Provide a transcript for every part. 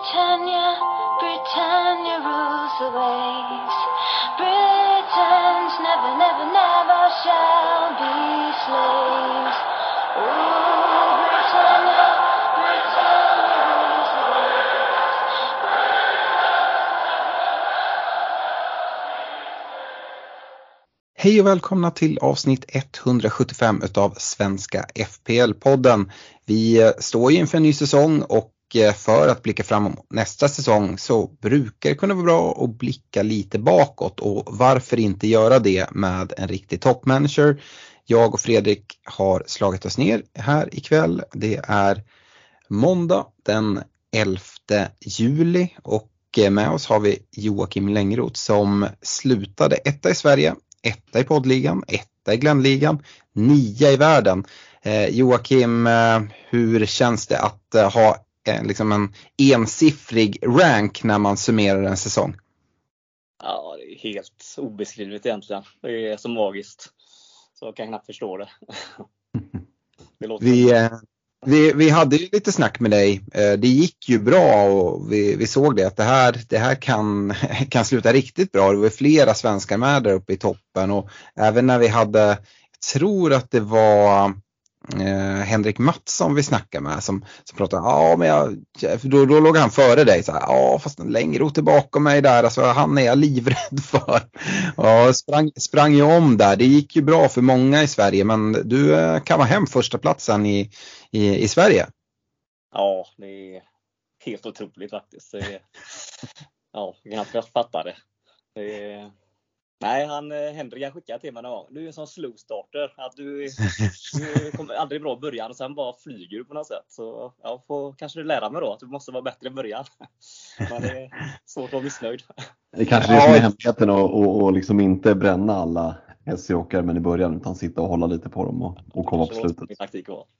Britannia, Britannia rules the waves. Britons never, never, never shall be slaves. Oh, Britannia, Britannia rules the waves. Hej och välkomna till avsnitt 175 utav Svenska FPL-podden. Vi eh, står ju inför en ny säsong och Eh, för att blicka framåt nästa säsong så brukar det kunna vara bra att blicka lite bakåt och varför inte göra det med en riktig toppmanager. Jag och Fredrik har slagit oss ner här ikväll. Det är måndag den 11 juli och eh, med oss har vi Joakim Längroth som slutade etta i Sverige etta i poddligan, etta i Glennligan, nia i världen. Eh, Joakim, hur känns det att ha liksom en ensiffrig rank när man summerar en säsong? Ja, det är helt obeskrivligt egentligen. Det är så magiskt. Så jag kan knappt förstå det. det Vi, eh, vi, vi hade ju lite snack med dig. Eh, Det gick ju bra och vi, vi såg det att det här, det här kan, kan sluta riktigt bra. Det var flera svenskar med där uppe i toppen och även när vi hade, jag tror att det var eh, Henrik Mattsson vi snackade med som, som pratade, ja men jag, då, då låg han före dig, så här, ja fast en längre är bakom mig där, alltså han är jag livrädd för. Ja, sprang, sprang ju om där, det gick ju bra för många i Sverige men du eh, kan vara hem första platsen i, i, i Sverige. Ja, det är helt otroligt faktiskt. Det är, ja, jag kan knappt fatta det. det är, nej, han, eh, Henrik han skickade till mig någon gång. Du är en sån slow starter. Att du, du kommer aldrig bra i början och sen bara flyger du på något sätt. Så jag får kanske lära mig då att du måste vara bättre i början. Men det är svårt att vara missnöjd. Det är kanske det som är hemligheten och, och, och liksom inte bränna alla SC-åkare men i början utan sitta och hålla lite på dem och, och komma på slutet. Min taktik vara.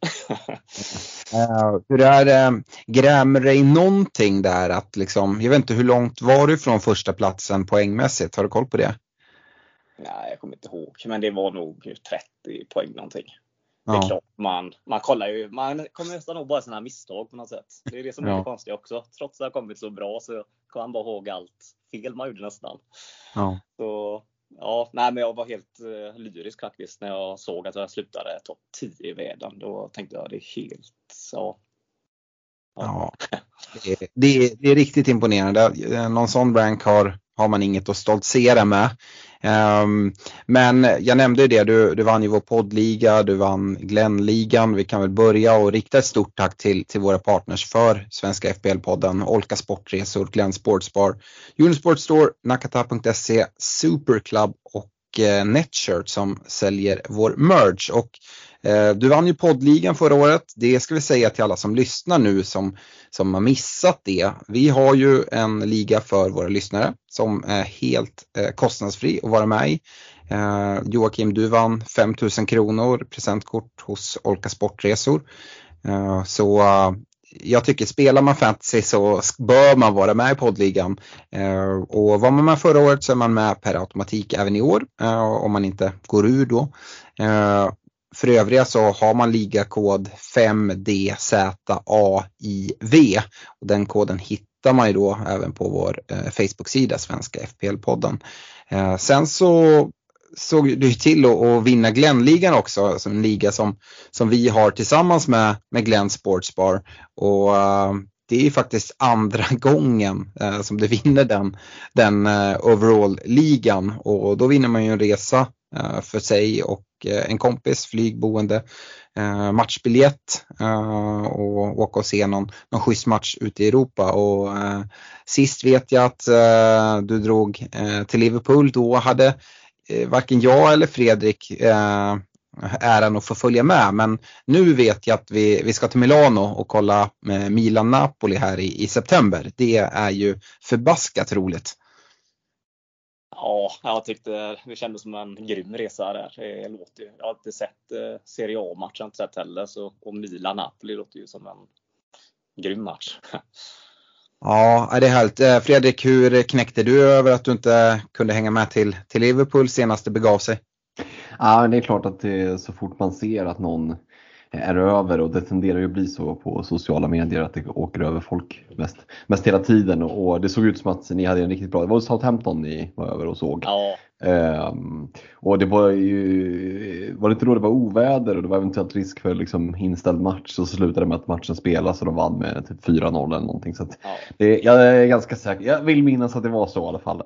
Uh, hur är det, grämer dig någonting där att liksom, jag vet inte hur långt var du från första platsen poängmässigt, har du koll på det? Nej, jag kommer inte ihåg, men det var nog 30 poäng någonting. Det är Ja. klart, man, man kollar ju, man kommer nästan ihåg bara sina misstag på något sätt. Det är det som är Ja. det konstiga också. Trots att det har kommit så bra så kommer man bara ihåg allt fel man gjorde nästan. Ja. Så ja, nej men jag var helt uh, lyrisk faktiskt när jag såg att jag slutade topp 10 i världen. Då tänkte jag det är helt, ja. Ja, det, är- det, det är riktigt imponerande. Eh, Någon sån rank har, har man inget att stoltsera med. Ehm, men jag nämnde ju det, du, du vann ju vår poddliga, du vann Glennligan. Vi kan väl börja och rikta ett stort tack till, till våra partners för Svenska FBL-podden, Olka Sportresor, Glenn Sportsbar, Unisport Store, Nakata.se, Superclub och eh, Netshirt som säljer vår merch. Och Eh, du vann ju poddligan förra året. Det ska vi säga till alla som lyssnar nu som, som har missat det. Vi har ju en liga för våra lyssnare som är helt eh, kostnadsfri att vara med i. Eh, Joakim, du vann 5000 kronor presentkort hos Olka Sportresor. Så jag tycker spelar man fantasy så bör man vara med i poddligan. Och var man med förra året så är man med per automatik även i år om man inte går ur då. För övriga så har man ligakod 5DZAIV och den koden hittar man ju då även på vår eh, Facebook-sida Svenska FPL-podden. Eh, sen så såg du ju till att, vinna Glennligan också, alltså en liga som, som vi har tillsammans med, med Glenn Sportsbar. Och eh, det är ju faktiskt andra gången eh, som du vinner den, den eh, overall-ligan och då vinner man ju en resa eh, för sig och Eh, en kompis, flygboende, eh, matchbiljett eh, och åka och se någon, någon schysst match ute i Europa. Och, eh, sist vet jag att eh, du drog eh, till Liverpool, då hade eh, varken jag eller Fredrik eh, äran att få följa med. Men nu vet jag att vi, vi ska till Milano och kolla eh, Milan-Napoli här i, i september. Det är ju förbaskat roligt. Ja, jag tyckte det kändes som en grym resa där. Det låter ju, jag har inte sett eh, Serie A-match, jag har inte sett heller. Så, och Milan-Napoli låter ju som en grym match. Ja, det är härligt. Eh, Fredrik, hur knäckte du över att du inte kunde hänga med till, till Liverpool senast det begav sig? Ja, men det är klart att det, så fort man ser att någon är över och det tenderar ju att bli så på sociala medier att det åker över folk mest, mest hela tiden och det såg ut som att ni hade en riktigt bra, det var Southampton ni var över och såg. Ja, Ehm, och det var ju, var det inte då det var oväder och det var eventuellt risk för liksom inställd match så slutade det med att matchen spelas och de vann med typ 4-0 eller någonting. Så ja, det, jag är ganska säker, jag vill minnas att det var så i alla fall.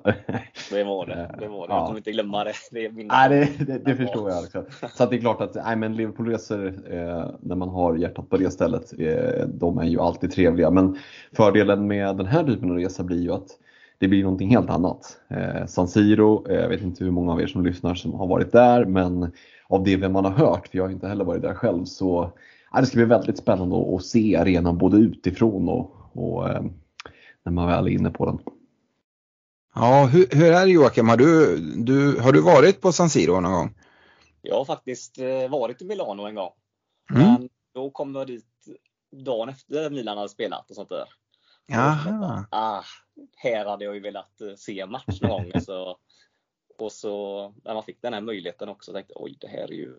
det var det. det, var det. Ja. Jag kommer inte glömma det. Det, Nej, det, det, det förstår jag också. Så det är klart att nej, men Liverpoolresor eh, när man har hjärtat på det stället, eh, de är ju alltid trevliga. Men fördelen med den här typen av resa blir ju att det blir någonting helt annat. Eh, San Siro, eh, jag vet inte hur många av er som lyssnar som har varit där, men av det vem man har hört, för jag har inte heller varit där själv, så ja, det ska bli väldigt spännande att, att se arenan både utifrån och, och eh, när man väl är inne på den. Ja, hur, hur är det Joakim? Har du, du, har du varit på San Siro någon gång? Jag har faktiskt eh, varit i Milano en gång. Mm. Men då kom jag dit dagen efter Milan hade spelat och sånt där. Jaha. Ah, här hade jag ju velat eh, se en match någon gång. Så, och så när man fick den här möjligheten också tänkte jag oj det här är ju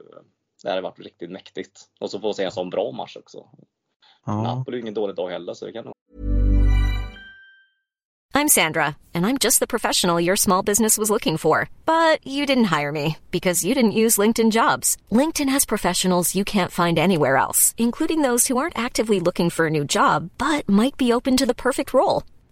det här har varit riktigt mäktigt. Och så få se en sån bra match också. Ja. Napoli är ingen dålig dag heller så det kan nog I'm Sandra, and I'm just the professional your small business was looking for. But you didn't hire me because you didn't use LinkedIn jobs. LinkedIn has professionals you can't find anywhere else, including those who aren't actively looking for a new job but might be open to the perfect role,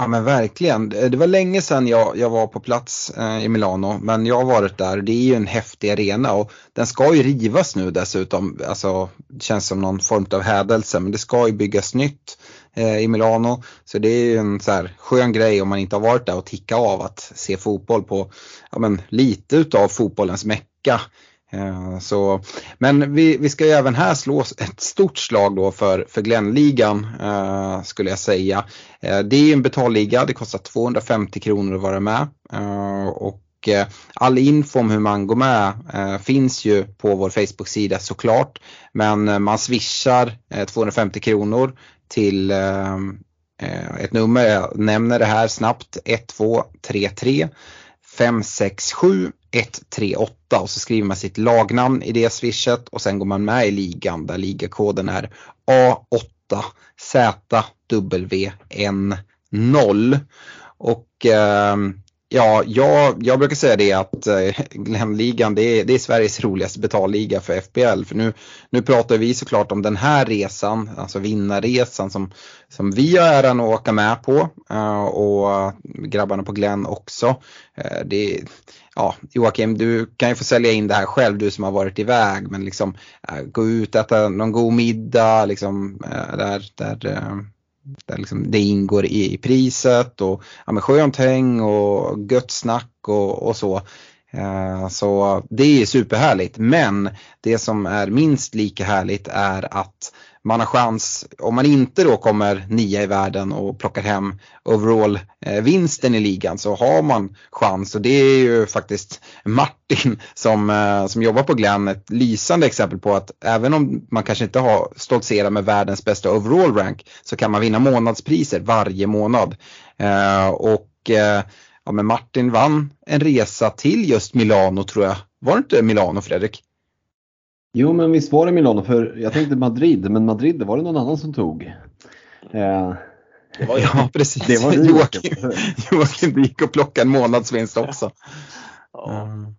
Ja men verkligen. Det var länge sedan jag, jag var på plats eh, i Milano men jag har varit där. Det är ju en häftig arena och den ska ju rivas nu dessutom. Alltså det känns som någon form av hädelse men det ska ju byggas nytt eh, i Milano. Så det är ju en så här skön grej om man inte har varit där och ticka av att se fotboll på ja, men, lite utav fotbollens mecka. Eh, så, men vi, vi ska ju även här slå ett stort slag då för, för Glenligan eh, skulle jag säga. Eh, det är ju en betalliga, det kostar 250 kronor att vara med. Eh, och eh, all info om hur man går med eh, finns ju på vår Facebook-sida såklart. Men eh, man swishar eh, 250 kronor till eh, eh, ett nummer, jag nämner det här snabbt, 1233 567 138 och så skriver man sitt lagnamn i det swishet och sen går man med i ligan där ligakoden är A8ZWN0. Och eh, ja, jag, jag brukar säga det att eh, Glenligan det är, det är Sveriges roligaste betalliga för FBL. För nu, nu pratar vi såklart om den här resan, alltså vinnarresan som, som vi har äran att åka med på eh, och grabbarna på Glenn också. Eh, det, ja, Joakim, du kan ju få sälja in det här själv, du som har varit iväg, men liksom äh, gå ut, äta någon god middag, liksom äh, där, där, äh, där liksom det ingår i, i priset och ja, men skönt häng och gött snack och, och så. Eh, så det är superhärligt men det som är minst lika härligt är att man har chans, om man inte då kommer nia i världen och plockar hem overall-vinsten eh, i ligan så har man chans och det är ju faktiskt Martin som, eh, som jobbar på Glenn ett lysande exempel på att även om man kanske inte har stoltserat med världens bästa overall rank så kan man vinna månadspriser varje månad. Och ja, men Martin vann en resa till just Milano tror jag. Var det inte Milano Fredrik? Jo, men visst var det Milano, för jag tänkte Madrid, men Madrid det var det någon annan som tog. Eh, Det var ju Ja precis. det var Joakim, Joakim. Gick och plockade en månadsvinst också. ja, Mm.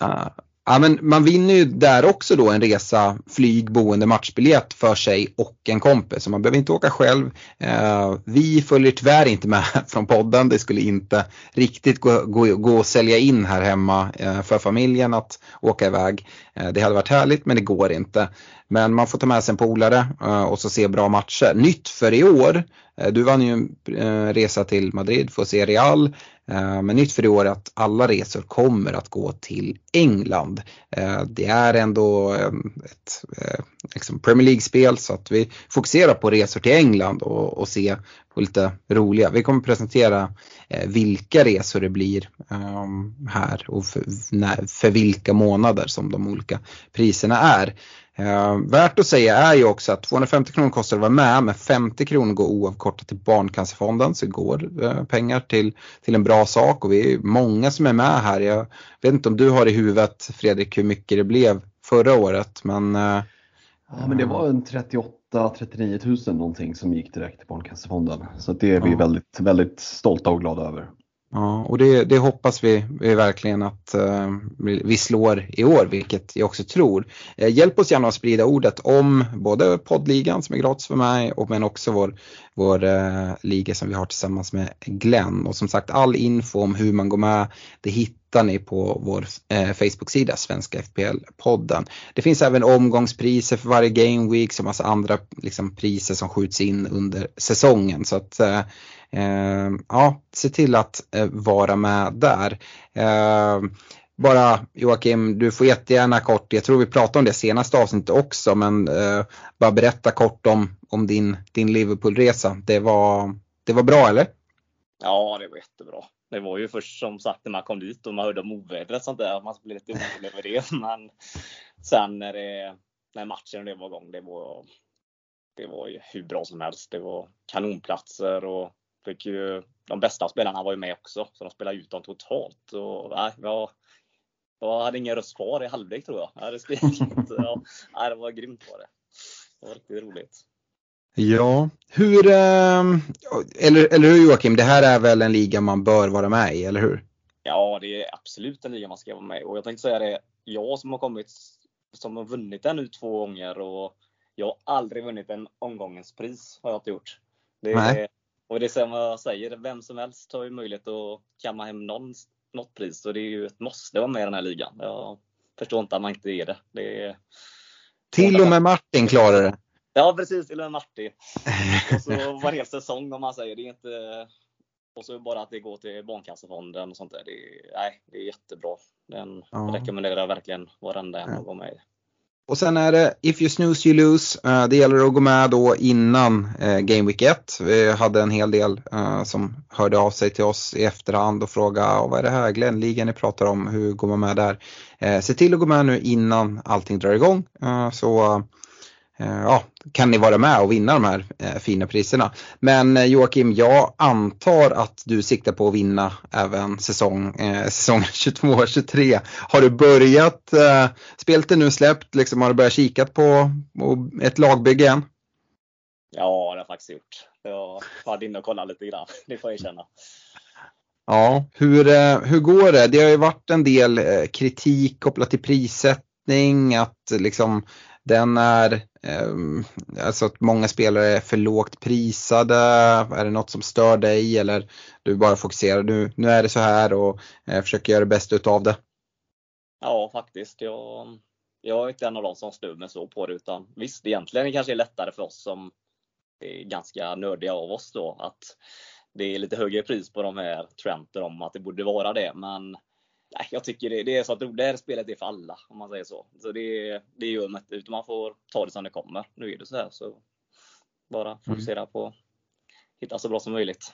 Ja, Ja, men man vinner ju där också då en resa, flyg, boende, matchbiljett för sig och en kompis. Så man behöver inte åka själv. Eh, vi följer tyvärr inte med från podden. Det skulle inte riktigt gå, gå, gå att sälja in här hemma eh, för familjen att åka iväg. Eh, det hade varit härligt men det går inte. Men man får ta med sig en polare eh, och så se bra matcher. Nytt för i år Eh, du vann ju en eh, resa till Madrid för att se Real. Eh, men nytt för i år är att alla resor kommer att gå till England. Eh, det är ändå eh, ett liksom Premier League-spel så att vi fokuserar på resor till England och, och se på lite roliga. Vi kommer presentera vilka resor det blir ehm, här och för, när, för vilka månader som de olika priserna är. Eh, värt att säga är ju också att 250 kronor kostar att vara med men 50 kronor går oavkortat till Barncancerfonden så det går eh, pengar till, till en bra sak och vi är många som är med här. Jag vet inte om du har i huvudet Fredrik hur mycket det blev förra året men eh, Ja men det var en 38-39 000 någonting som gick direkt till Barncancerfonden. Så det är vi ja. väldigt, väldigt stolta och glada över. Ja, och det, det hoppas vi, vi verkligen att eh, vi slår i år, vilket jag också tror. Eh, hjälp oss gärna att sprida ordet om både poddligan som är gratis för mig och men också vår, vår eh, liga som vi har tillsammans med Glenn. Och som sagt all info om hur man går med, det hittar ni på vår eh, Facebook-sida Svenska FPL-podden. Det finns även omgångspriser för varje game week och massa andra liksom, priser som skjuts in under säsongen. Så att eh, Ehm, ja, se till att eh, vara med där. Eh, bara Joakim, du får jättegärna kort, jag tror vi pratade om det senaste avsnittet också, men eh, bara berätta kort om, om din, din Liverpoolresa. Det var, det var bra eller? Ja, det var jättebra. Det var ju först som sagt när man kom dit och man hörde om ovädret sånt där, man blev lite orolig över det. Men sen när, det, när matchen och det var igång, det var, det var ju hur bra som helst. Det var kanonplatser och Fick ju, de bästa spelarna var ju med också, så de spelade ut dem totalt. Och, nej, jag, jag hade ingen röst kvar i halvlek tror jag. Jag hade skrikit. ja, nej, det var grymt var det. Det var riktigt roligt. Ja, hur, ehm, eller, eller hur Joakim, det här är väl en liga man bör vara med i, eller hur? Ja, det är absolut en liga man ska vara med i. Och jag tänkte säga det, jag som har kommit, som har vunnit den nu två gånger och jag har aldrig vunnit en omgångens pris, har jag inte gjort. Det är, och det är som jag säger, vem som helst har ju möjlighet att kamma hem någon, något pris. Så det är ju ett måste vara med i den här ligan. Jag förstår inte att man inte är det. det är... Till och med Martin klarar det. Ja precis, till och med Martin. Och så var hel säsong om man säger. Det är inte... Och så bara att det går till Barncancerfonden och sånt där. Det är, nej, det är jättebra. Den ja. rekommenderar jag verkligen varenda en att gå med i. Och sen är det If you snooze you lose. Eh, det gäller att gå med då innan eh, Game Week 1. Vi hade en hel del eh, som hörde av sig till oss i efterhand och frågade ah, vad är det här Glenn-ligan ni pratar om, hur går man med där? se till att gå med nu innan allting drar igång. så ja, kan ni vara med och vinna de här eh, fina priserna. Men eh, Joakim, jag antar att du siktar på att vinna även säsong, eh, säsong 22-23. Har du börjat, eh, spelet är nu släppt, liksom, har du börjat kikat på, på ett lagbygge än? Ja, det har jag faktiskt gjort. Jag var inne och kollade lite grann, det får jag erkänna. Ja, hur, hur går det? Det har ju varit en del kritik kopplat till prissättning, att liksom den är, Ehm, alltså att många spelare är för lågt prisade. Är det något som stör dig eller du bara fokuserar nu, nu är det så här och eh, försöker göra det bästa utav det? Ja, faktiskt. Jag, jag är inte en av de som stör mig så på det utan visst, egentligen det kanske är lättare för oss som är ganska nördiga av oss då att det är lite högre pris på de här Trenter om att det borde vara det. Men nej, jag tycker det, det är så att det här spelet är för alla, om man säger så. Så det, det gör man inte, utan man får ta det som det kommer. Nu är det så här, så bara mm. fokusera mm. på att hitta så bra som möjligt.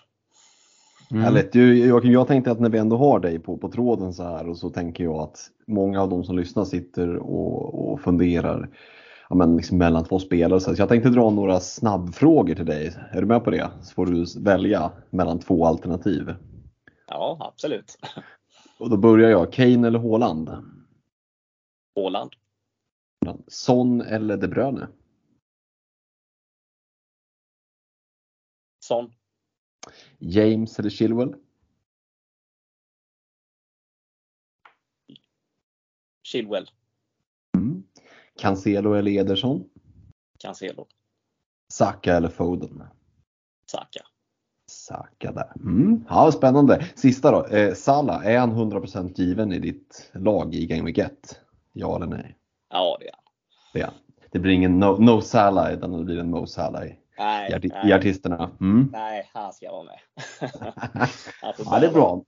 Mm. Härligt. Joakim, jag tänkte att när vi ändå har dig på, på tråden så här och så tänker jag att många av de som lyssnar sitter och, och funderar ja, men liksom mellan två spelare. Så jag tänkte dra några snabbfrågor till dig. Är du med på det? Så får du välja mellan två alternativ. Ja, absolut. Och då börjar jag. Kane eller Haaland? Haaland. Son eller De Bruyne? Son. James eller Chilwell? Chilwell. Mm. Cancelo eller Ederson? Cancelo. Saka eller Foden? Saka. Saka där. Mm. Ja, spännande. Sista då. Eh, Sala, är han 100% given i ditt lag i Game Week 1? Ja eller nej? Ja, det är han. Det, är det blir ingen no, no Salah utan det blir en Mo Salah i, Nej, i, arti nej. i artisterna. Mm. Nej, han ska vara med. Får Ja, det är bra.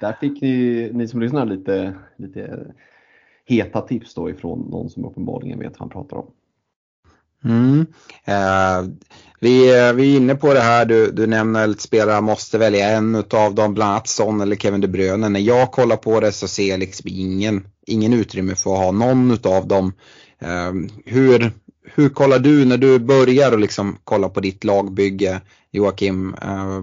Där fick ni, ni som lyssnar lite, lite heta tips då ifrån någon som uppenbarligen vet vad han pratar om. Mm. Eh, vi, eh, vi är inne på det här, du, du nämner att spelare måste välja en utav dem, bland annat Son eller Kevin De Bruyne. När jag kollar på det så ser jag liksom ingen, ingen utrymme för att ha någon utav dem. Eh, hur, hur kollar du när du börjar och liksom kolla på ditt lagbygge Joakim? Eh,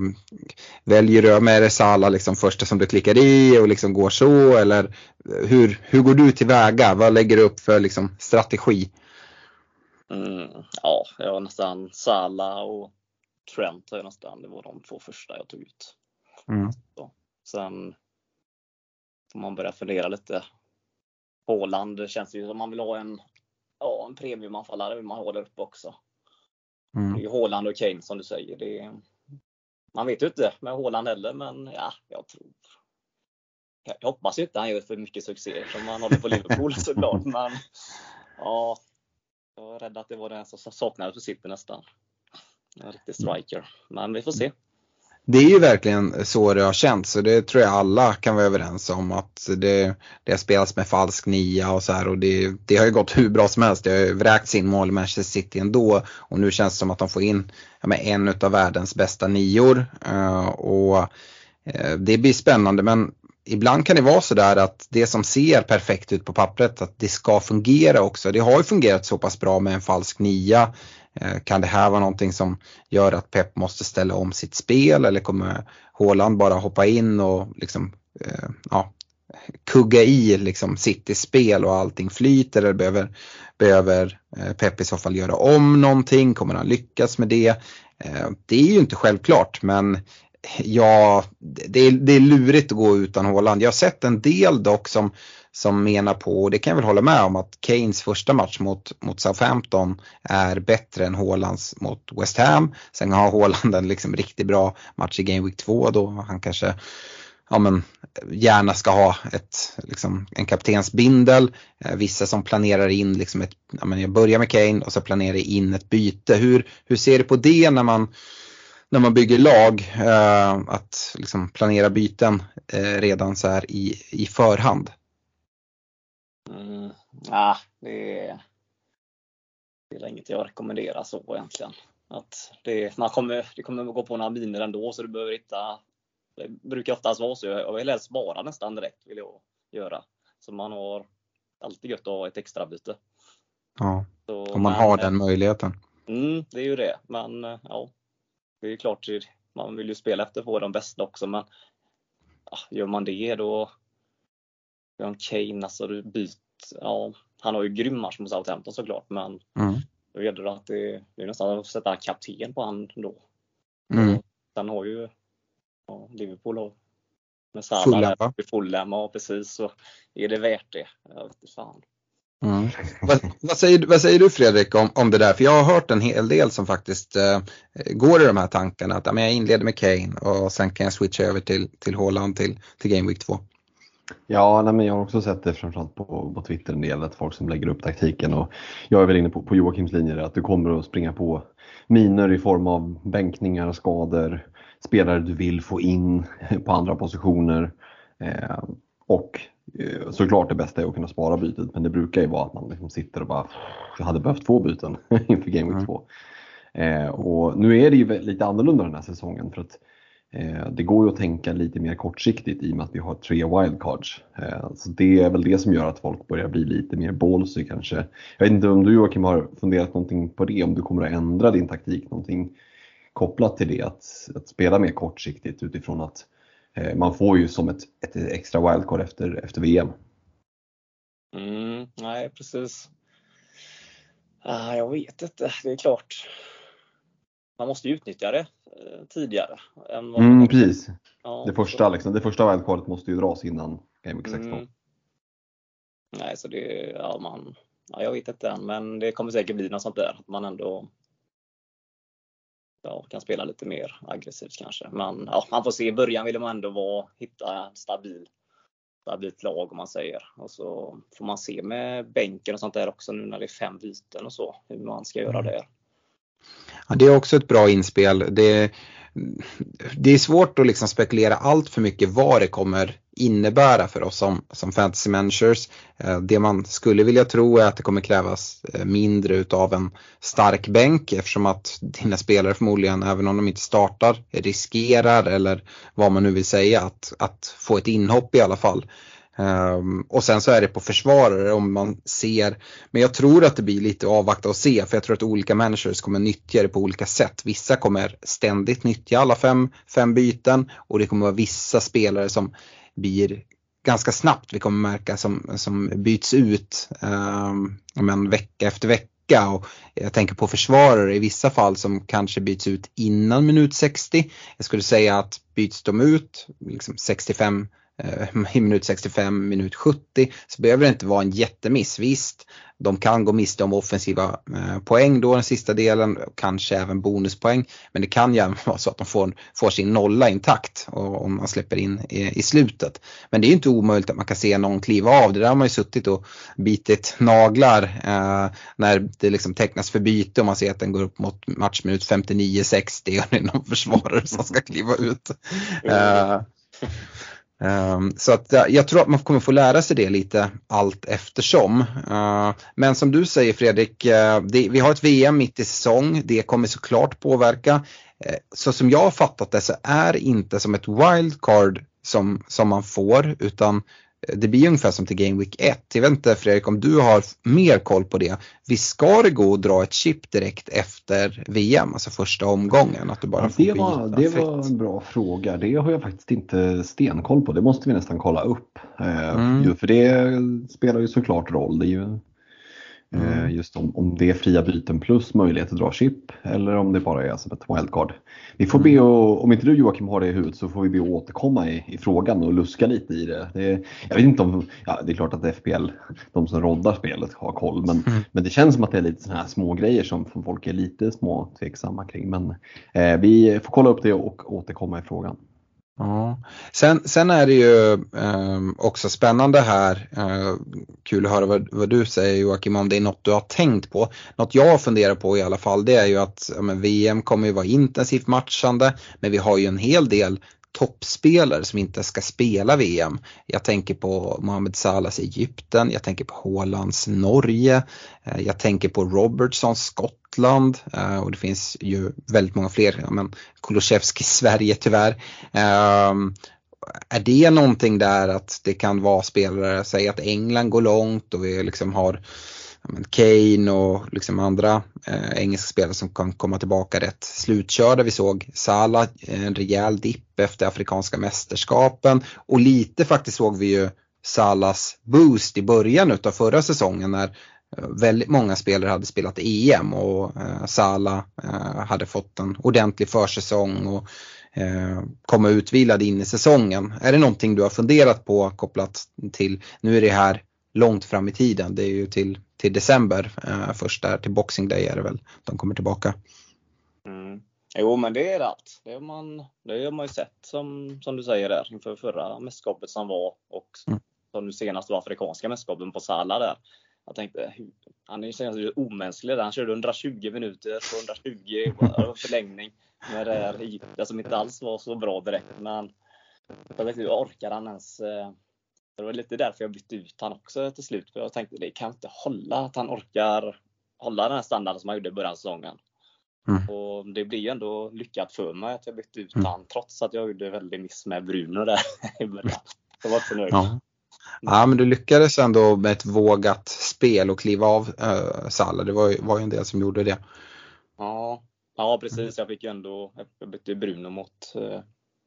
väljer du med det Sala liksom första som du klickar i och liksom går så eller hur, hur går du tillväga? Vad lägger du upp för liksom strategi? Mm, ja, jag har nästan Sala och Trent jag nästan. Det var de två första jag tog ut. Mm. Sen får man börja fundera lite. Håland känns ju som man vill ha en, ja, en premiumanfallare vill man ha där uppe också. Det är Mm. ju Håland och Kane som du säger. Det är, man vet ju inte med Håland heller, men ja, jag tror. Jag jag hoppas ju inte han gör för mycket succé som han håller på Liverpool såklart, men ja. Jag var rädd att det var den som saknades för City nästan. En riktig striker. Men vi får se. Det är ju verkligen så det har känts så det tror jag alla kan vara överens om att det, det har spelats med falsk nia och så här och det, det har ju gått hur bra som helst. Det har ju vräkts in mål i Manchester City ändå och nu känns det som att de får in ja, en av världens bästa nior. Eh, och eh, det blir spännande men ibland kan det vara så där att det som ser perfekt ut på pappret att det ska fungera också. Det har ju fungerat så pass bra med en falsk nia. Eh, kan det här vara någonting som gör att Pep måste ställa om sitt spel eller kommer Haaland bara hoppa in och liksom, eh, ja, kugga i liksom Citys spel och allting flyter eller behöver, behöver eh, Pep i så fall göra om någonting? Kommer han lyckas med det? Det är ju inte självklart men ja, det är, det är lurigt att gå utan Haaland. Jag har sett en del dock som, som menar på, och det kan jag väl hålla med om, att Keynes första match mot, mot Southampton är bättre än Haalands mot West Ham. Sen har Haaland en liksom riktigt bra match i Game Week 2 då han kanske ja, men, gärna ska ha ett, liksom, en kaptensbindel. Eh, vissa som planerar in liksom ett, ja, men jag börjar med Kane och så planerar jag in ett byte. Hur, hur ser du på det när man när man bygger lag, eh, att liksom planera byten eh, redan så här i, i förhand. Mm, ja, det är, det är inget jag rekommenderar så egentligen. Att det, man kommer, det kommer gå på några miner ändå så du behöver hitta Det brukar oftast vara så. Jag vill helst spara nästan direkt vill jag göra. Så man har alltid gött att ha ett extra byte. Ja, Så, om man men, har den möjligheten. Mm, det är ju det. Men eh, ja, det är klart, man vill ju spela efter att få de bästa också. Men ja, gör man det då, John Kane, alltså du byter, ja, han har ju grym match mot Southampton såklart. Men Mm. då gäller det att det, det är nästan att sätta kapten på han då. Mm. Sen har ju ja, Liverpool och med Salah Fulham, va? Fulham, ja precis. Så är det värt det? Jag vet inte fan. Mm. vad, vad, säger, vad säger du Fredrik om, om det där? För jag har hört en hel del som faktiskt eh, går i de här tankarna att ja, men jag inleder med Kane och sen kan jag switcha över till, till Haaland till, till Game Week 2. Ja, nej, men jag har också sett det framförallt på, på Twitter en del, att folk som lägger upp taktiken och jag är väl inne på, på Joakims linje att du kommer att springa på miner i form av bänkningar, skador, spelare du vill få in på andra positioner. Eh, och eh, såklart det bästa är att kunna spara bytet, men det brukar ju vara att man liksom sitter och bara, jag hade behövt två byten inför Game Week Mm. 2. Eh, och nu är det ju lite annorlunda den här säsongen för att Eh, Det går ju att tänka lite mer kortsiktigt i och med att vi har tre wildcards. Eh, Så det är väl det som gör att folk börjar bli lite mer ballsy kanske. Jag vet inte om du Joakim har funderat någonting på det, om du kommer att ändra din taktik någonting kopplat till det, att, att spela mer kortsiktigt utifrån att man får ju som ett, ett extra wildcard efter, efter VM. Mm, nej, precis. Ah, jag vet inte. Det är klart. Man måste ju utnyttja det eh, tidigare. Än vad Mm, precis. Ja, Det första, liksom, det första wildcardet måste ju dras innan Game Week 16. Mm. Nej, så det, ja, man, ja, jag vet inte än, men det kommer säkert bli något sånt där. Att man ändå ja, kan spela lite mer aggressivt kanske. Men ja, man får se. I början vill man ändå vara, hitta en stabil, stabilt lag om man säger. Och så får man se med bänken och sånt där också nu när det är fem byten och så, hur man ska göra Mm. där. Ja, det är också ett bra inspel. Det, det är svårt att liksom spekulera allt för mycket vad det kommer innebära för oss som, som fantasy managers. Eh, det man skulle vilja tro är att det kommer krävas eh, mindre utav en stark bänk eftersom att dina spelare förmodligen, även om de inte startar, riskerar eller vad man nu vill säga att, att få ett inhopp i alla fall. Um, och sen så är det på försvarare om man ser, men jag tror att det blir lite avvakta och se för jag tror att olika managers kommer nyttja det på olika sätt. Vissa kommer ständigt nyttja alla fem, fem byten och det kommer vara vissa spelare som blir ganska snabbt vi kommer märka som, som byts ut eh, men vecka efter vecka. Och jag tänker på försvarare i vissa fall som kanske byts ut innan minut 60. Jag skulle säga att byts de ut liksom 65 i minut 65, minut 70 så behöver det inte vara en jättemiss. Visst, de kan gå miste om offensiva eh, poäng då den sista delen, kanske även bonuspoäng. Men det kan ju även vara så att de får, får sin nolla intakt om man släpper in i, i, slutet. Men det är inte omöjligt att man kan se någon kliva av. Det där har man ju suttit och bitit naglar eh, när det liksom tecknas för byte och man ser att den går upp mot matchminut 59-60 och det är någon försvarare som ska kliva ut. Eh, Um, Ehm, så att jag tror att man kommer få lära sig det lite allt eftersom. Ehm, men som du säger Fredrik, eh, vi har ett VM mitt i säsong. Det kommer såklart påverka. Eh, så som jag har fattat det så är det inte som ett wildcard som, som man får utan det blir ungefär som till Game Week 1. Jag vet inte Fredrik om du har mer koll på det. Vi ska det gå att dra ett chip direkt efter VM, alltså första omgången? Att du bara ja, det var, det var en bra fråga. Det har jag faktiskt inte stenkoll på. Det måste vi nästan kolla upp. Eh, mm. För det spelar ju såklart roll. Det är ju Mm. Eh, just om, om det är fria byten plus möjlighet att dra chip eller om det bara är som ett wildcard. Vi får be och, om inte du Joakim har det i huvudet så får vi be att återkomma i, i frågan och luska lite i det. det. Jag vet inte om, ja det är klart att FPL, de som roddar spelet har koll men, mm. men det känns som att det är lite sådana här små grejer som folk är lite små tveksamma kring. Men eh, vi får kolla upp det och återkomma i frågan. Ja. Sen, sen är det ju eh, också spännande här, eh, kul att höra vad, vad, du säger Joakim, om det är något du har tänkt på. Något jag funderar på i alla fall det är ju att ja, VM kommer ju vara intensivt matchande men vi har ju en hel del toppspelare som inte ska spela VM. Jag tänker på Mohamed Salahs Egypten, jag tänker på Haalands Norge, eh, jag tänker på Robertsons Skottland eh, och det finns ju väldigt många fler, ja, men Kulusevski Sverige tyvärr. Ehm, är det någonting där att det kan vara spelare, säg att England går långt och vi liksom har Kane och liksom andra eh, engelska spelare som kan komma tillbaka rätt slutkörda. Vi såg Salah, en rejäl dipp efter afrikanska mästerskapen och lite faktiskt såg vi ju Salas boost i början av förra säsongen när väldigt många spelare hade spelat EM och eh, Salah eh, hade fått en ordentlig försäsong och eh, komma utvilad in i säsongen. Är det någonting du har funderat på kopplat till, nu är det här långt fram i tiden, det är ju till till december. Eh, först där till Boxing Day är det väl de kommer tillbaka. Mm. Jo men det är allt. Det har man, det har man ju sett som, som du säger där inför förra mästerskapet som var och mm. som nu senast var afrikanska mästerskapen på Sala där. Jag tänkte, han är ju omänsklig där. Han körde 120 minuter på 120 förlängning med det här Egypten som inte alls var så bra direkt. Men jag vet inte, orkar han ens eh, det var lite därför jag bytte ut han också till slut. För jag tänkte det kan inte hålla att han orkar hålla den här standarden som han gjorde i början av säsongen. Mm. Och det blir ju ändå lyckat för mig att jag bytte ut mm. han trots att jag gjorde väldigt miss med Bruno där i början. Jag var förnöjd. Ja. Ja men du lyckades ändå med ett vågat spel och kliva av äh, Salah. Det var ju, var ju en del som gjorde det. Ja, ja precis. Jag fick ju ändå, jag bytte Bruno mot äh,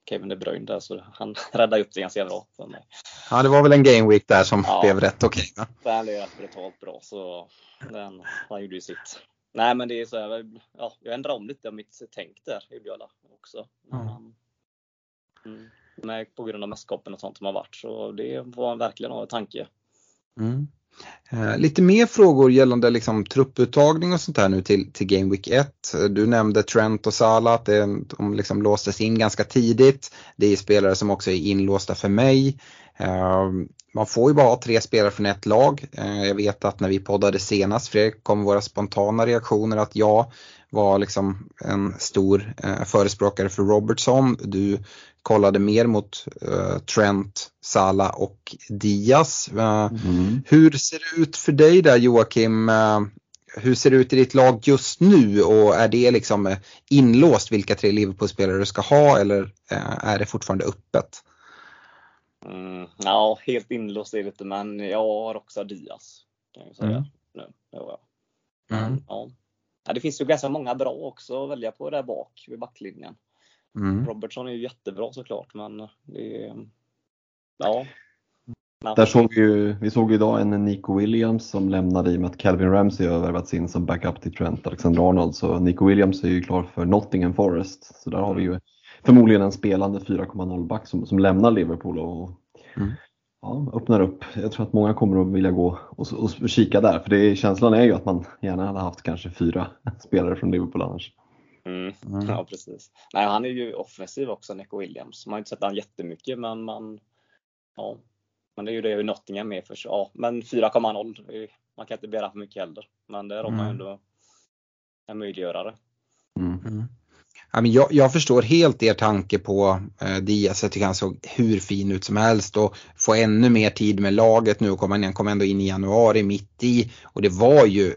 Kevin De Bruyne där så han räddade upp det ganska bra för mig. Ja det var väl en game week där som ja, blev rätt okej. Okay, Den blev brutalt bra så den, han gjorde ju sitt. Nej men det är så här, ja, jag ändrade om lite av mitt tänk där gjorde jag också. Mm. Mm, med, på grund av mästerskapen och sånt som har varit så det var verkligen en tanke. Mm. Eh, lite mer frågor gällande liksom, trupputtagning och sånt här nu till, till Game Week 1. Du nämnde Trent och Salah, att det, de liksom låstes in ganska tidigt. Det är spelare som också är inlåsta för mig. Eh, man får ju bara ha tre spelare från ett lag. Eh, jag vet att när vi poddade senast Fredrik kom våra spontana reaktioner att jag var liksom en stor eh, förespråkare för Robertson. Du kollade mer mot eh, Trent, Sala och Diaz. Eh, Mm. Hur ser det ut för dig där Joakim? Eh, hur ser det ut i ditt lag just nu och är det liksom eh, inlåst vilka tre Liverpool-spelare du ska ha eller eh, är det fortfarande öppet? Mm, ja, helt inlåst är det inte, men jag har också Diaz. Kan jag säga. Mm. Nu. Ja, Mm. ja. Ja, det finns ju ganska många bra också att välja på där bak vid backlinjen. Mm. Robertson är ju jättebra såklart, men det är... Ja. Men- Där såg vi, ju, vi såg ju idag en Nico Williams som lämnade i och med att Calvin Ramsey har värvats in som backup till Trent Alexander-Arnold. Så Nico Williams är ju klar för Nottingham Forest. Så där har vi ju förmodligen en spelande 4,0 back som, som lämnar Liverpool och Mm. ja, öppnar upp. Jag tror att många kommer att vilja gå och, och kika där. För det, känslan är ju att man gärna hade haft kanske fyra spelare från Liverpool annars. Mm. Mm. Ja, precis. Nej, han är ju offensiv också, Nico Williams. Man har inte sett han jättemycket, men man... Ja. Men det är ju det Nottingham med för Ja, men 4,0. det är- Man kan inte begära för mycket heller. Men där har man ju Mm. ändå en möjliggörare. Mm. Mm. Ja, men jag, jag förstår helt er tanke på eh, Diaz. Jag tycker han såg hur fin ut som helst och få ännu mer tid med laget nu och komma in, han kom ändå in i januari mitt i och det var ju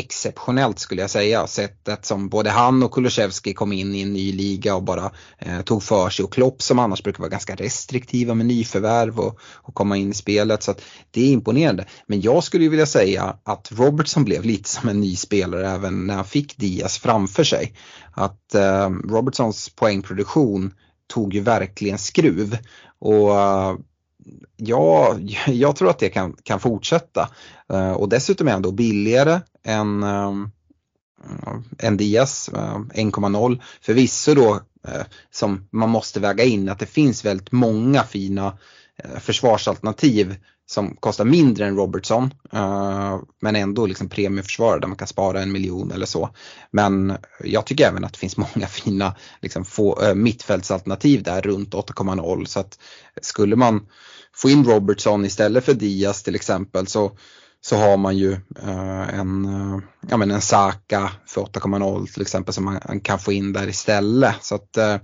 exceptionellt skulle jag säga. Sättet som både han och Kulusevski kom in i en ny liga och bara eh, tog för sig och Klopp som annars brukar vara ganska restriktiva med nyförvärv och, och komma in i spelet. Så att det är imponerande. Men jag skulle ju vilja säga att Robertson blev lite som en ny spelare även när han fick Diaz framför sig. Att eh, Robertsons poängproduktion tog ju verkligen skruv. Och eh, ja, jag tror att det kan, kan fortsätta. Eh, och dessutom är han då billigare än, ehm, eh, än Diaz, eh, 1,0. Förvisso då eh, som man måste väga in att det finns väldigt många fina försvarsalternativ som kostar mindre än Robertson uh, men ändå liksom premieförsvarare där man kan spara en miljon eller så. Men jag tycker även att det finns många fina liksom, få, uh, mittfältsalternativ där runt 8,0 så att skulle man få in Robertson istället för Diaz till exempel så, så har man ju uh, en, ja, men en Saka för 8,0 till exempel som man, kan få in där istället. Så att,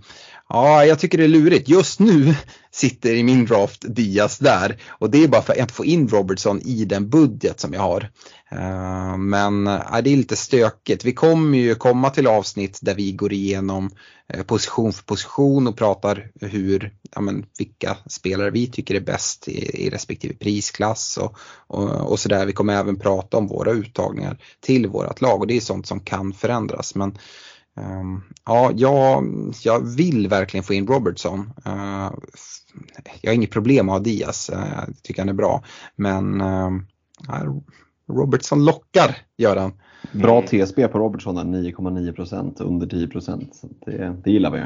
ja, jag tycker det är lurigt. Just nu sitter i min draft Diaz där och det är bara för att inte få in Robertson i den budget som jag har. Eh, men eh, det är lite stökigt. Vi kommer ju komma till avsnitt där vi går igenom eh, position för position och pratar hur, ja, men, vilka spelare vi tycker är bäst i, i respektive prisklass och, och, och sådär. Vi kommer även prata om våra uttagningar till vårat lag och det är sånt som kan förändras. Men ja, jag, jag vill verkligen få in Robertson. Eh, jag har inget problem med att ha Diaz, eh, jag tycker han är bra. Men ja, Robertson lockar, gör han. Bra Mm. TSB på Robertson där, 9,9% under 10%. Så Det, det gillar vi.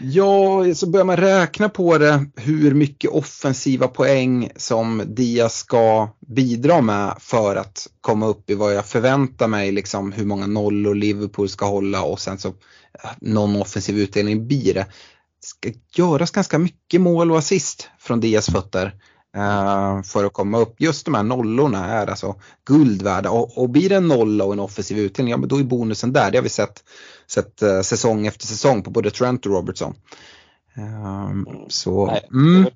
Ja, så börjar man räkna på det hur mycket offensiva poäng som Diaz ska bidra med för att komma upp i vad jag förväntar mig, liksom hur många nollor Liverpool ska hålla och sen så eh, någon offensiv utdelning blir det. Ska göras ganska mycket mål och assist från Diaz fötter eh, för att komma upp. Just de här nollorna är alltså guld värda och, och blir det en nolla och en offensiv utdelning, ja men då är bonusen där. Det har vi sett, sett eh, säsong efter säsong på både Trent och Robertson. Ehm, så, Nej, mm,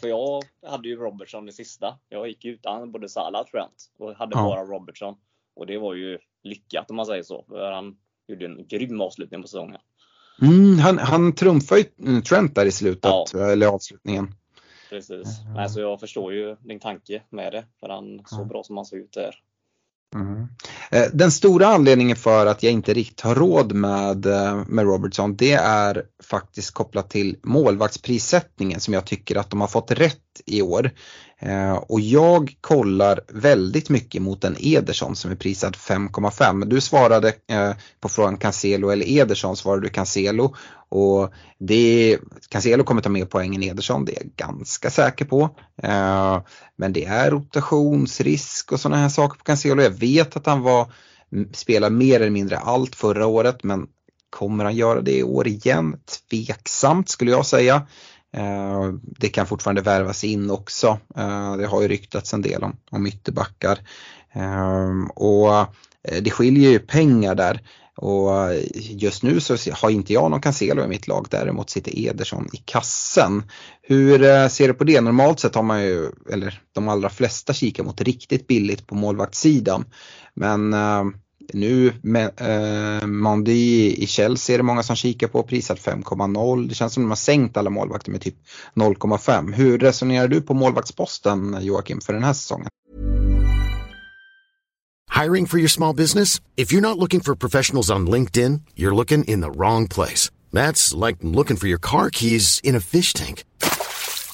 För jag hade ju Robertson i sista. Jag gick utan både Salah och Trent och hade Ja. bara Robertson. Och det var ju lyckat om man säger så. För han gjorde en grym avslutning på säsongen. Mm, han, han trumfar ju mm, Trent där i slutet, eller avslutningen. Precis. Mm. Nej, så jag förstår ju din tanke med det. För han så Ja. bra som han såg ut där. Mm. Eh, Den stora anledningen för att jag inte riktigt har råd med, eh, med Robertson det är faktiskt kopplat till målvaktsprissättningen som jag tycker att de har fått rätt i år. Eh, och jag kollar väldigt mycket mot en Ederson som är prisad 5,5. Du svarade eh, på frågan Cancelo eller Ederson svarade du Cancelo. Och det, Cancelo kommer ta mer poäng än Ederson, det är jag ganska säker på. Eh, men det är rotationsrisk och sådana här saker på Cancelo. Jag vet att han var, spelade mer eller mindre allt förra året men kommer han göra det i år igen? Tveksamt skulle jag säga. Eh, det kan fortfarande värvas in också. Eh, det har ju ryktats en del om, om ytterbackar. Ehm, och eh, det skiljer ju pengar där. Och just nu så har inte jag någon Cancelo i mitt lag, däremot sitter Ederson i kassen. Hur ser du på det? Normalt sett har man ju, eller de allra flesta kikar mot riktigt billigt på målvaktssidan. Men ehm, nu med eh, Mandy i Chelsea är det många som kikar på, prisat 5,0. Det känns som de har sänkt alla målvakter med typ 0,5. Hur resonerar du på målvaktsposten Joakim för den här säsongen? Hiring for your small business? If you're not looking for professionals on LinkedIn, you're looking in the wrong place. That's like looking for your car keys in a fish tank.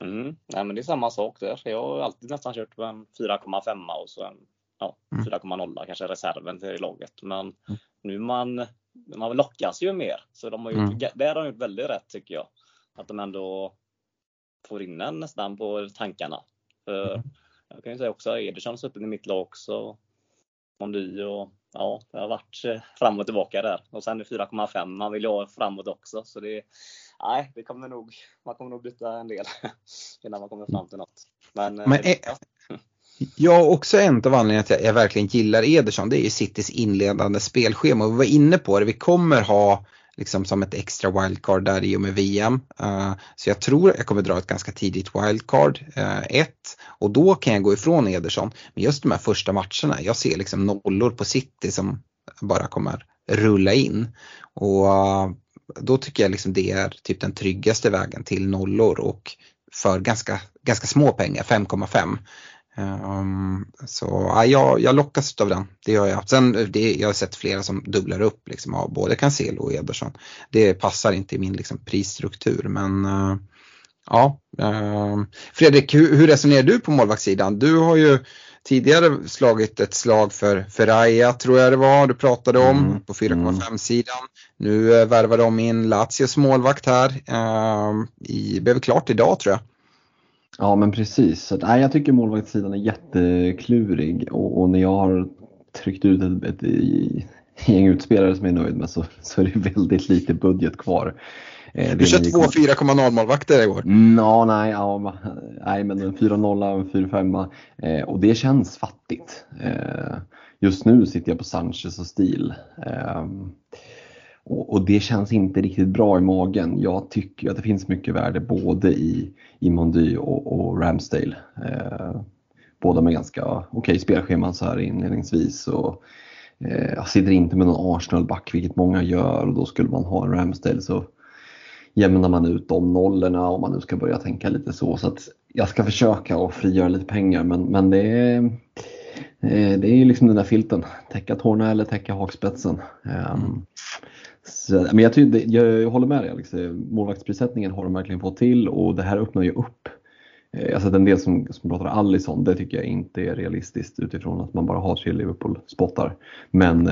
Mm. Nej, men det är samma sak där. Jag har alltid nästan kört på en 4,5 och så en ja, 4,0 kanske reserven till laget. Men nu man, man lockas ju mer. Så de har gjort, Mm. där har de gjort väldigt rätt tycker jag. Att de ändå får in en nästan på tankarna. För jag kan ju säga också Ederson har suttit i mitt lag också. Mondy och ja, det har varit fram och tillbaka där. Och sen är 4,5. Man vill ju ha framåt också. Så det, nej, det kommer nog, man kommer nog byta en del innan man kommer fram till något. Men, eh, Men är- Ja, också en av anledningarna till att jag verkligen gillar Ederson, det är ju Citys inledande spelschema. Och vi var inne på det, vi kommer ha liksom som ett extra wildcard där i och med VM. Eh, så jag tror jag kommer dra ett ganska tidigt wildcard, uh, ett. Och då kan jag gå ifrån Ederson. Men just de här första matcherna, jag ser liksom nollor på City som bara kommer rulla in. Och eh, då tycker jag liksom det är typ den tryggaste vägen till nollor och för ganska, ganska små pengar, 5,5. Um, ehm, så ja, jag, jag lockas av den, det gör jag. Sen det, jag har sett flera som dubblar upp liksom, av både Cancelo och Ederson. Det passar inte i min liksom, prisstruktur men uh, ja. Um, Fredrik, hur, hur resonerar du på målvaktssidan? Du har ju tidigare slagit ett slag för Ferraia tror jag det var du pratade om Mm, på 4,5 sidan. Nu uh, värvar de in Lazios målvakt här. Um, i, blev klart idag tror jag. Ja men precis. Så, nej, jag tycker målvaktssidan är jätteklurig och, och när jag har tryckt ut ett, ett, ett gäng utspelare som jag är nöjd med så, så är det väldigt lite budget kvar. Eh, Du kör två 4,0 målvakter i år. Mm, ja, nej, ja, nej, men en 4-0 och en 4-5 eh, och det känns fattigt. Eh, just nu sitter jag på Sanchez och Stil. Eh, och, och det känns inte riktigt bra i magen. Jag tycker att det finns mycket värde både i, i Mondy och, och Ramsdale. Eh, båda med ganska okej spelscheman så här inledningsvis. Och, eh, jag sitter inte med någon Arsenal-back, vilket många gör och då skulle man ha en Ramsdale så jämnar man ut de nollorna om man nu ska börja tänka lite så. så att jag ska försöka att frigöra lite pengar men, men det är eh, det är liksom den där filten, täcka tårna eller täcka hakspetsen. Um, så, men jag, tycker, det- jag håller med dig Alex, Eh, målvaktsprissättningen har de verkligen fått till och det här öppnar ju upp. Eh, Jag har sett en del som, som pratar Allison, det tycker jag inte är realistiskt utifrån att man bara har tre Liverpool-spottar. Men,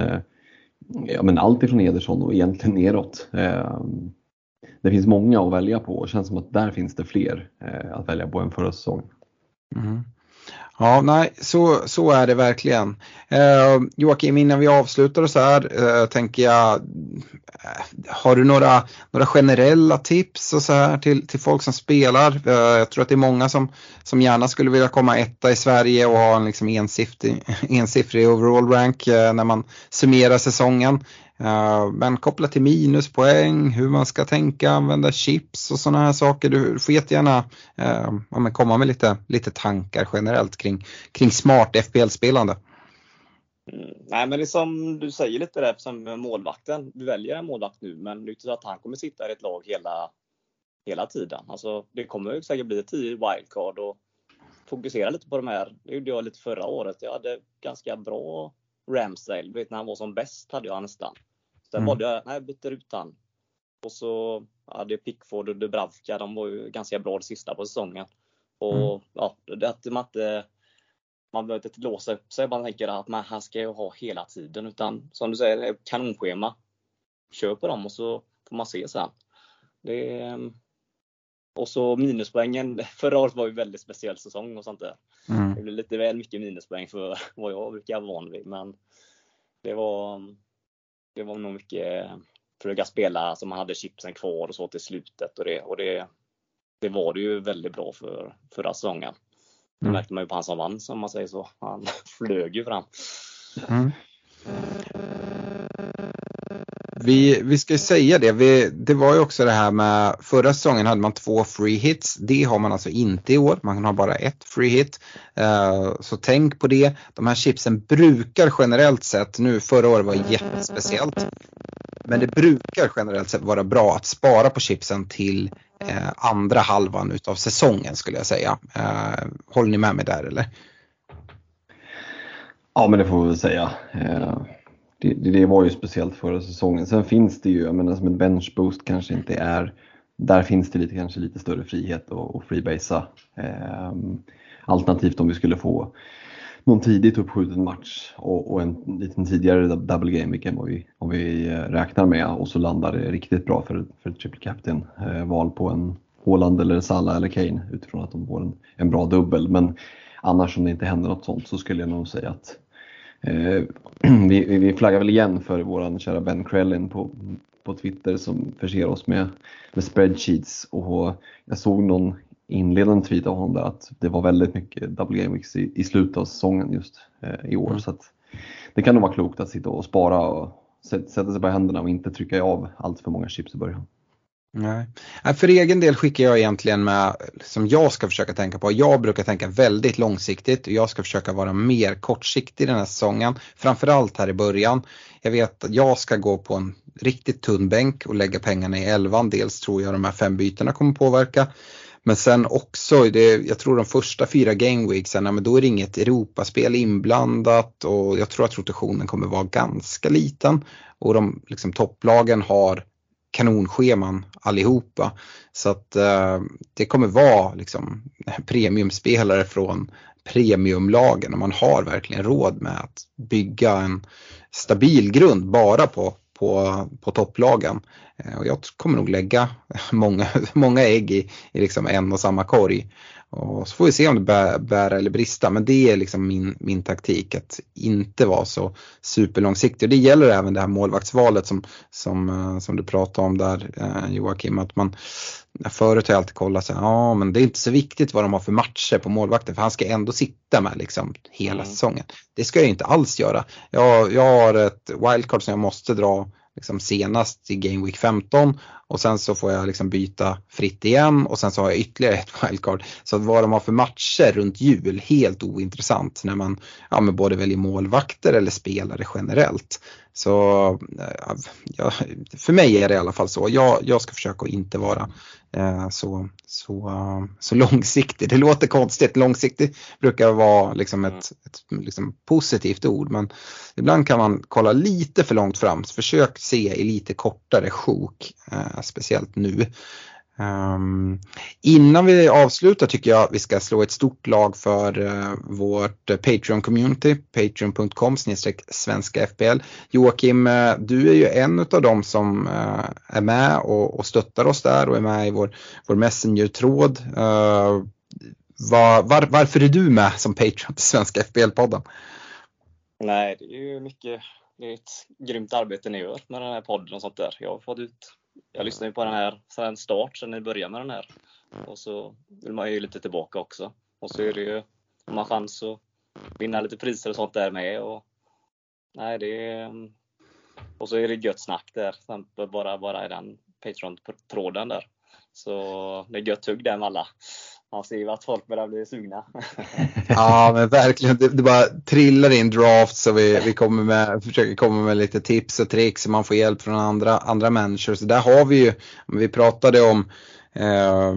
ja, men allt ifrån Ederson och egentligen neråt. Det finns många att välja på och det känns som att där finns det fler eh, att välja på än förra säsongen. Mm. Ja, nej, så, så är det verkligen. Eh, Joakim, innan vi avslutar och så här eh, tänker jag, Eh, har du några, några generella tips och så här till, till folk som spelar? Eh, jag tror att det är många som, som gärna skulle vilja komma etta i Sverige och ha en liksom ensiffrig, ensiffrig overall rank eh, när man summerar säsongen. Men kopplat till minuspoäng, hur man ska tänka, använda chips och sådana här saker. Du får jättegärna ja, komma med lite, lite tankar generellt kring, kring smart FPL-spelande. Mm. Nej men det är som du säger lite där som målvakten. Du väljer en målvakt nu men det är inte så att han kommer sitta i ett lag hela hela tiden. Alltså, det kommer säkert bli 10 wildcard och fokusera lite på de här. Det gjorde jag lite förra året. Jag hade ganska bra Ramsdale. vet när han var som bäst hade jag nästan. Sen mm. valde jag, nej jag bytte ut han. Och så hade Pickford och Dubravka, de var ju ganska bra det sista på säsongen. Och mm. ja, det att man inte man behöver inte låsa upp sig. Man tänker att man, han ska ju ha hela tiden. Utan som du säger, kanonschema. Kör på dem och så får man se sen. Det, och så minuspoängen. Förra året var ju väldigt speciell säsong och sånt där. Mm. Det blev lite väl mycket minuspoäng för vad jag brukar vara van vid. Men det var, det var nog mycket försöka spela så man hade chipsen kvar och så till slutet. Och det, och det, det var det ju väldigt bra för förra säsongen. Det mm. märkte man ju på han som vann, som man säger så. Han flög ju fram. Mm. Vi, vi ska säga det, vi, det var ju också det här med förra säsongen hade man två free hits. Det har man alltså inte i år, man har bara ett free hit. Uh, så tänk på det. De här chipsen brukar generellt sett, nu förra året var jättespeciellt, men det brukar generellt sett vara bra att spara på chipsen till eh, andra halvan utav säsongen skulle jag säga. Eh, håller ni med mig där eller? Ja men det får vi väl säga eh, det, det, var ju speciellt förra säsongen. Sen finns det ju, jag menar som en bench boost kanske inte är, där finns det lite, kanske lite större frihet att freebasea. Eh, alternativt om vi skulle få någon tidigt uppskjuten match och, och, en liten tidigare double game weekend om vad vi, om vi eh, räknar med och så landar det riktigt bra för, för triple captain eh, val på en Haaland eller Salah eller Kane utifrån att de får en, en bra dubbel. Men annars om det inte händer något sånt så skulle jag nog säga att Eh, vi, vi flaggar väl igen för vår kära Ben Krellin på, på Twitter som förser oss med, med spreadsheets och jag såg någon inledande tweet av honom där att det var väldigt mycket double game weeks i, i slutet av säsongen just eh, i år. Mm. Så det kan nog vara klokt att sitta och spara och sätta sig på händerna och inte trycka av allt för många chips i början. Nej. För egen del skickar jag egentligen med som jag ska försöka tänka på. Jag brukar tänka väldigt långsiktigt och jag ska försöka vara mer kortsiktig den här säsongen. Framförallt här i början. Jag vet att jag ska gå på en riktigt tunn bänk och lägga pengarna i elvan. Dels tror jag de här fem bytena kommer påverka. Men sen också, det, jag tror de första fyra gameweeksen, men då är det inget Europaspel inblandat och jag tror att rotationen kommer vara ganska liten. Och de liksom, topplagen har kanonscheman allihopa. Så att eh, det kommer vara liksom premiumspelare från premiumlagen och man har verkligen råd med att bygga en stabil grund bara på, på, på topplagen. Eh, och jag kommer nog lägga många, många ägg i, i liksom en och samma korg. Och så får vi se om det bär, bär eller brista. Men det är liksom min, min taktik att inte vara så superlångsiktig. Och det gäller även det här målvaktsvalet som, som, eh, som du pratade om där eh, Joakim. Att man, förut har jag alltid kollat så ja men det är inte så viktigt vad de har för matcher på målvakten för han ska ändå sitta med liksom hela mm. säsongen. Det ska jag inte alls göra. Jag, jag har ett wildcard som jag måste dra liksom senast i Game Week 15 och sen så får jag liksom byta fritt igen och sen så har jag ytterligare ett wildcard. Så vad de har för matcher runt jul, helt ointressant när man ja, men både väljer målvakter eller spelare generellt. Så eh, ja, för mig är det i alla fall så. Jag, jag ska försöka att inte vara eh, så, så, så långsiktig. Det låter konstigt, långsiktig brukar vara liksom ett, ett liksom positivt ord men ibland kan man kolla lite för långt fram. Försök se i lite kortare sjok, eh, speciellt nu. Um, innan vi avslutar tycker jag vi ska slå ett stort lag för uh, vårt eh, Patreon-community, patreon.com svenska FBL. Joakim, uh, du är ju en av dem som uh, är med och, och, stöttar oss där och är med i vår, vår Messenger-tråd. Ehm, var, var, varför är du med som Patreon till Svenska FBL-podden? Nej, det är ju mycket, det är ett grymt arbete ni gör med den här podden och sånt där. Jag har fått ut jag lyssnade på den här sen start, sen ni började med den här. Och så vill man ju lite tillbaka också. Och så är det ju, om man chans att vinna lite priser och sånt där med. Och, nej, det är, mm. och så är det gött snack där, bara, bara i den Patreon-tråden där. Så det är gött hugg där med alla man ser ju att folk börjar bli sugna. ja men verkligen, det, det, bara trillar in drafts och vi, vi kommer med, försöker komma med lite tips och tricks och man får hjälp från andra, andra människor. Så där har vi ju, vi pratade om Eh,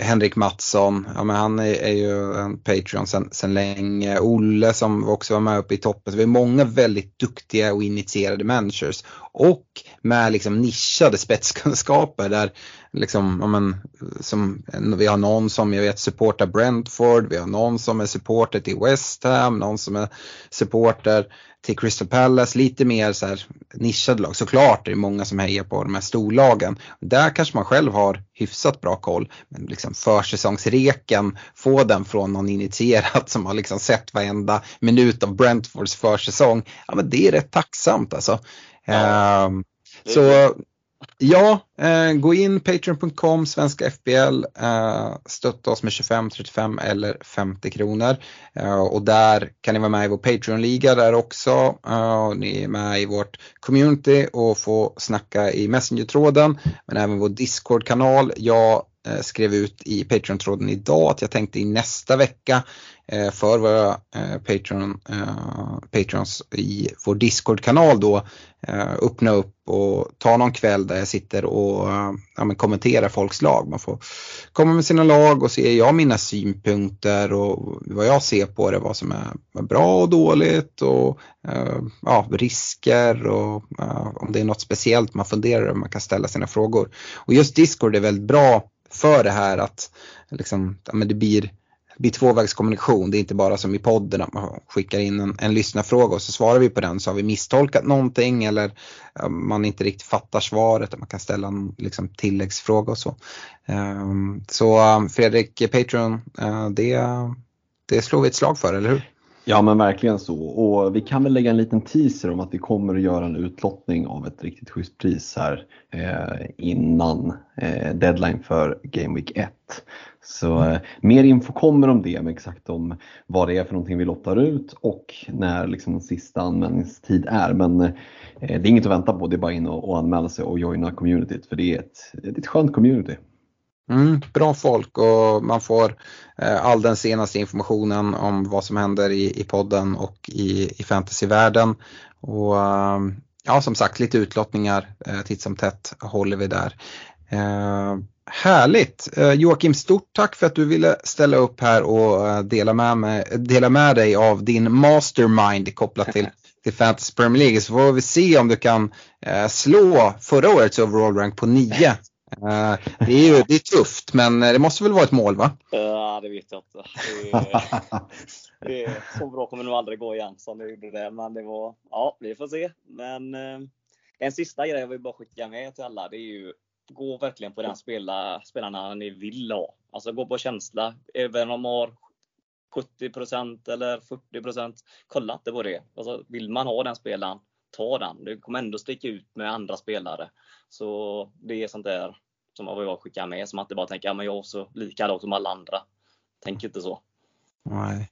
Henrik Mattsson, ja, men han är, är ju en Patreon sen, sen länge. Olle som också var med uppe i toppen. Så vi har många väldigt duktiga och initierade managers. Och med liksom nischade spetskunskaper där liksom, ja, men, som, vi har någon som jag vet supportar Brentford, vi har någon som är supporter till West Ham, någon som är supporter till Crystal Palace, lite mer så här nischade lag. Såklart är det många som hejar på de här storlagen. Där kanske man själv har hyfsat bra koll. Men liksom försäsongsreken, få den från någon initierad som har liksom sett varenda minut av Brentfords försäsong. Ja men det är rätt tacksamt alltså. Ja. Um, så Ja, eh, gå in patreon.com, svenska FBL, eh, stötta oss med 25, 35 eller 50 kronor. Eh, och där kan ni vara med i vår Patreon-liga där också. Eh, ni är med i vårt community och får snacka i Messenger-tråden. Men även vår Discord-kanal. Jag Eh, skrev ut i Patreon-tråden idag att jag tänkte i nästa vecka eh, för våra eh, Patreon, Patrons i vår Discord-kanal då öppna upp och ta någon kväll där jag sitter och ja, men kommenterar folks lag. Man får komma med sina lag och se jag mina synpunkter och vad jag ser på det, vad som är bra och dåligt och ja, risker och om det är något speciellt man funderar över, man kan ställa sina frågor. Och just Discord är väldigt bra för det här att liksom, ja, men det blir blir tvåvägskommunikation. Det är inte bara som i podden att man skickar in en, en lyssnarfråga och så svarar vi på den. Så har vi misstolkat någonting eller man inte riktigt fattar svaret. Man kan ställa en liksom, tilläggsfråga och så. Um, så um, Fredrik, Patreon, uh, det, det slår vi ett slag för, eller hur? Ja men verkligen så och vi kan väl lägga en liten teaser om att vi kommer att göra en utlottning av ett riktigt schysst pris här eh, innan eh, deadline för Game Week 1. Så eh, mer info kommer om det, med exakt om vad det är för någonting vi lottar ut och när liksom sista användningstid är. Men eh, det är inget att vänta på, det är bara in och, och anmäla sig och joina communityt för det är ett, det är ett skönt community. Mm, bra folk och man får eh, all den senaste informationen om vad som händer i, i podden och i, i fantasyvärlden. Och eh, ja, som sagt lite utlottningar eh, titt som tätt håller vi där. Eh, Härligt! Eh, Joakim, stort tack för att du ville ställa upp här och eh, dela med, med, dela med dig av din mastermind kopplat till, till Fantasy Premier League. Så får vi se om du kan eh, slå förra årets overall rank på 9. Det, är ju det är tufft, men det måste väl vara ett mål va? Ja, det vet jag inte. Det är, det är, så bra kommer det nog aldrig gå igen som det gjorde det. Men det var, ja, vi får se. Men en sista grej jag vill bara skicka med till alla, det är ju gå verkligen på den spela, spelarna ni vill ha. Alltså gå på känsla. Även om man har 70% eller 40% kolla inte på det. Alltså, vill man ha den spelaren, ta den. Du kommer ändå sticka ut med andra spelare. Så det är sånt där som jag skickar med. Som att inte bara tänker, ja men jag är så likadan som alla andra. Tänk inte så. Nej.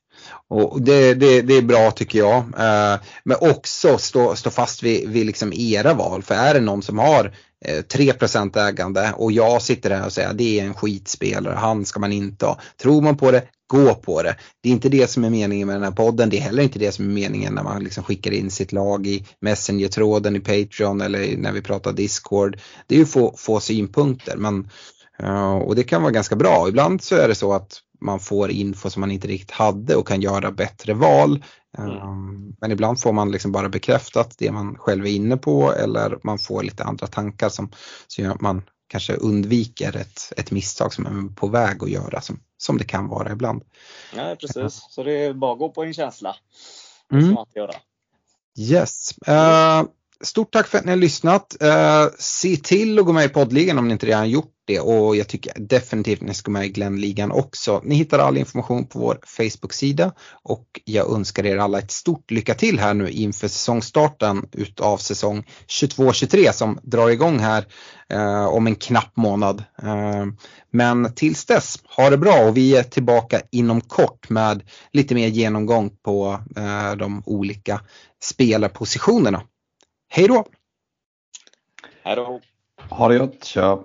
Och det, det, det är bra tycker jag. Eh, men också stå, stå fast vid, vid liksom era val. För är det någon som har eh, 3 ägande och jag sitter här och säger att det är en skitspelare, han ska man inte ha. Tror man på det, gå på det. Det är inte det som är meningen med den här podden. Det är heller inte det som är meningen när man liksom skickar in sitt lag i Messenger-tråden i Patreon eller när vi pratar Discord. Det är ju få, få synpunkter men, eh, och det kan vara ganska bra. Ibland så är det så att man får info som man inte riktigt hade och kan göra bättre val. Mm. Ehm, men ibland får man liksom bara bekräftat det man själv är inne på eller man får lite andra tankar som, som gör att man kanske undviker ett, ett misstag som man är på väg att göra som, som det kan vara ibland. Ja, precis. Så det är bara att gå på en känsla. Mm. göra. Yes. Uh, stort tack för att ni har lyssnat. Uh, se till att gå med i poddligan om ni inte redan gjort det och jag tycker definitivt ni ska med i Glennligan också. Ni hittar all information på vår Facebook-sida och jag önskar er alla ett stort lycka till här nu inför säsongstarten utav säsong 22-23 som drar igång här uh, om en knapp månad. Uh, men tills dess, ha det bra och vi är tillbaka inom kort med lite mer genomgång på de olika spelarpositionerna. Hej då! Hej då! Ha det gott, tja!